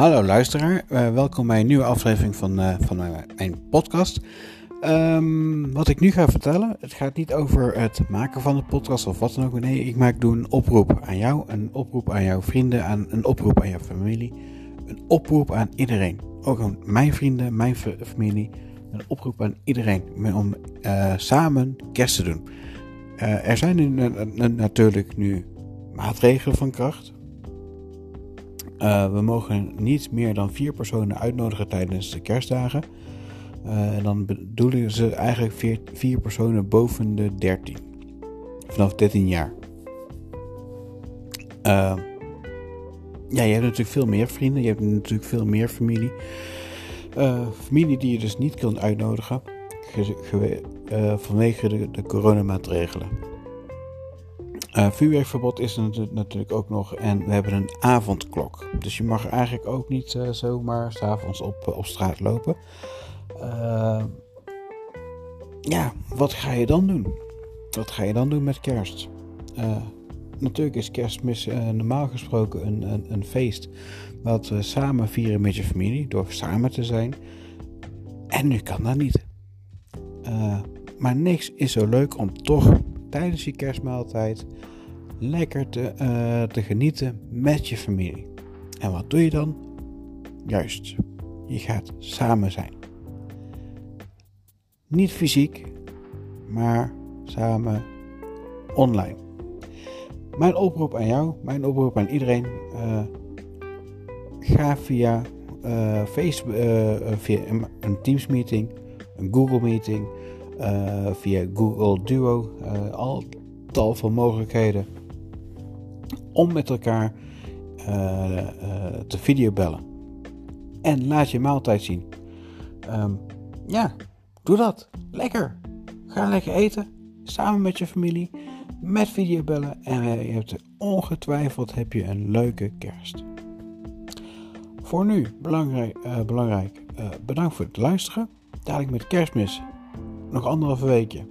Hallo luisteraar, uh, welkom bij een nieuwe aflevering van, uh, van mijn, podcast. Um, wat ik nu ga vertellen, het gaat niet over het maken van de podcast of wat dan ook. Nee, ik maak doe een oproep aan jou, een oproep aan jouw vrienden, aan, een oproep aan jouw familie. Een oproep aan iedereen. Ook aan mijn vrienden, mijn familie. Een oproep aan iedereen om uh, samen kerst te doen. er zijn nu natuurlijk nu maatregelen van kracht. Uh, we mogen niet meer dan vier personen uitnodigen tijdens de kerstdagen. Uh, en dan bedoelen ze eigenlijk vier, personen boven de 13. Vanaf 13 jaar. Uh, ja, je hebt natuurlijk veel meer vrienden. Je hebt natuurlijk veel meer familie. familie die je dus niet kunt uitnodigen. vanwege de coronamaatregelen. Uh, vuurwerkverbod is er natuurlijk ook nog. En we hebben een avondklok. Dus je mag eigenlijk ook niet uh, zomaar s'avonds op, op straat lopen. Uh, ja, wat ga je dan doen? Wat ga je dan doen met kerst? natuurlijk is kerstmis normaal gesproken een, een, een, feest. Wat we samen vieren met je familie. Door samen te zijn. En nu kan dat niet. maar niks is zo leuk om toch tijdens je kerstmaaltijd lekker te, uh, te genieten met je familie. En wat doe je dan? Juist, je gaat samen zijn. Niet fysiek, maar samen online. Mijn oproep aan jou, mijn oproep aan iedereen. Uh, ga via, uh, Facebook, via een Teams meeting, een Google meeting, via Google Duo, al tal van mogelijkheden om met elkaar uh, te videobellen. En laat je maaltijd zien. Um, ja, doe dat. Lekker. Ga lekker eten. Samen met je familie. Met videobellen. En je hebt ongetwijfeld heb je een leuke kerst. Voor nu, belangrijk, belangrijk bedankt voor het luisteren. Dadelijk met kerstmis. Nog anderhalve weekje.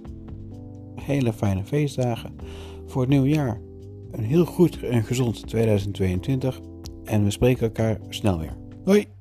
Hele fijne feestdagen. Voor het nieuwe jaar een heel goed en gezond 2022 en we spreken elkaar snel weer. Hoi!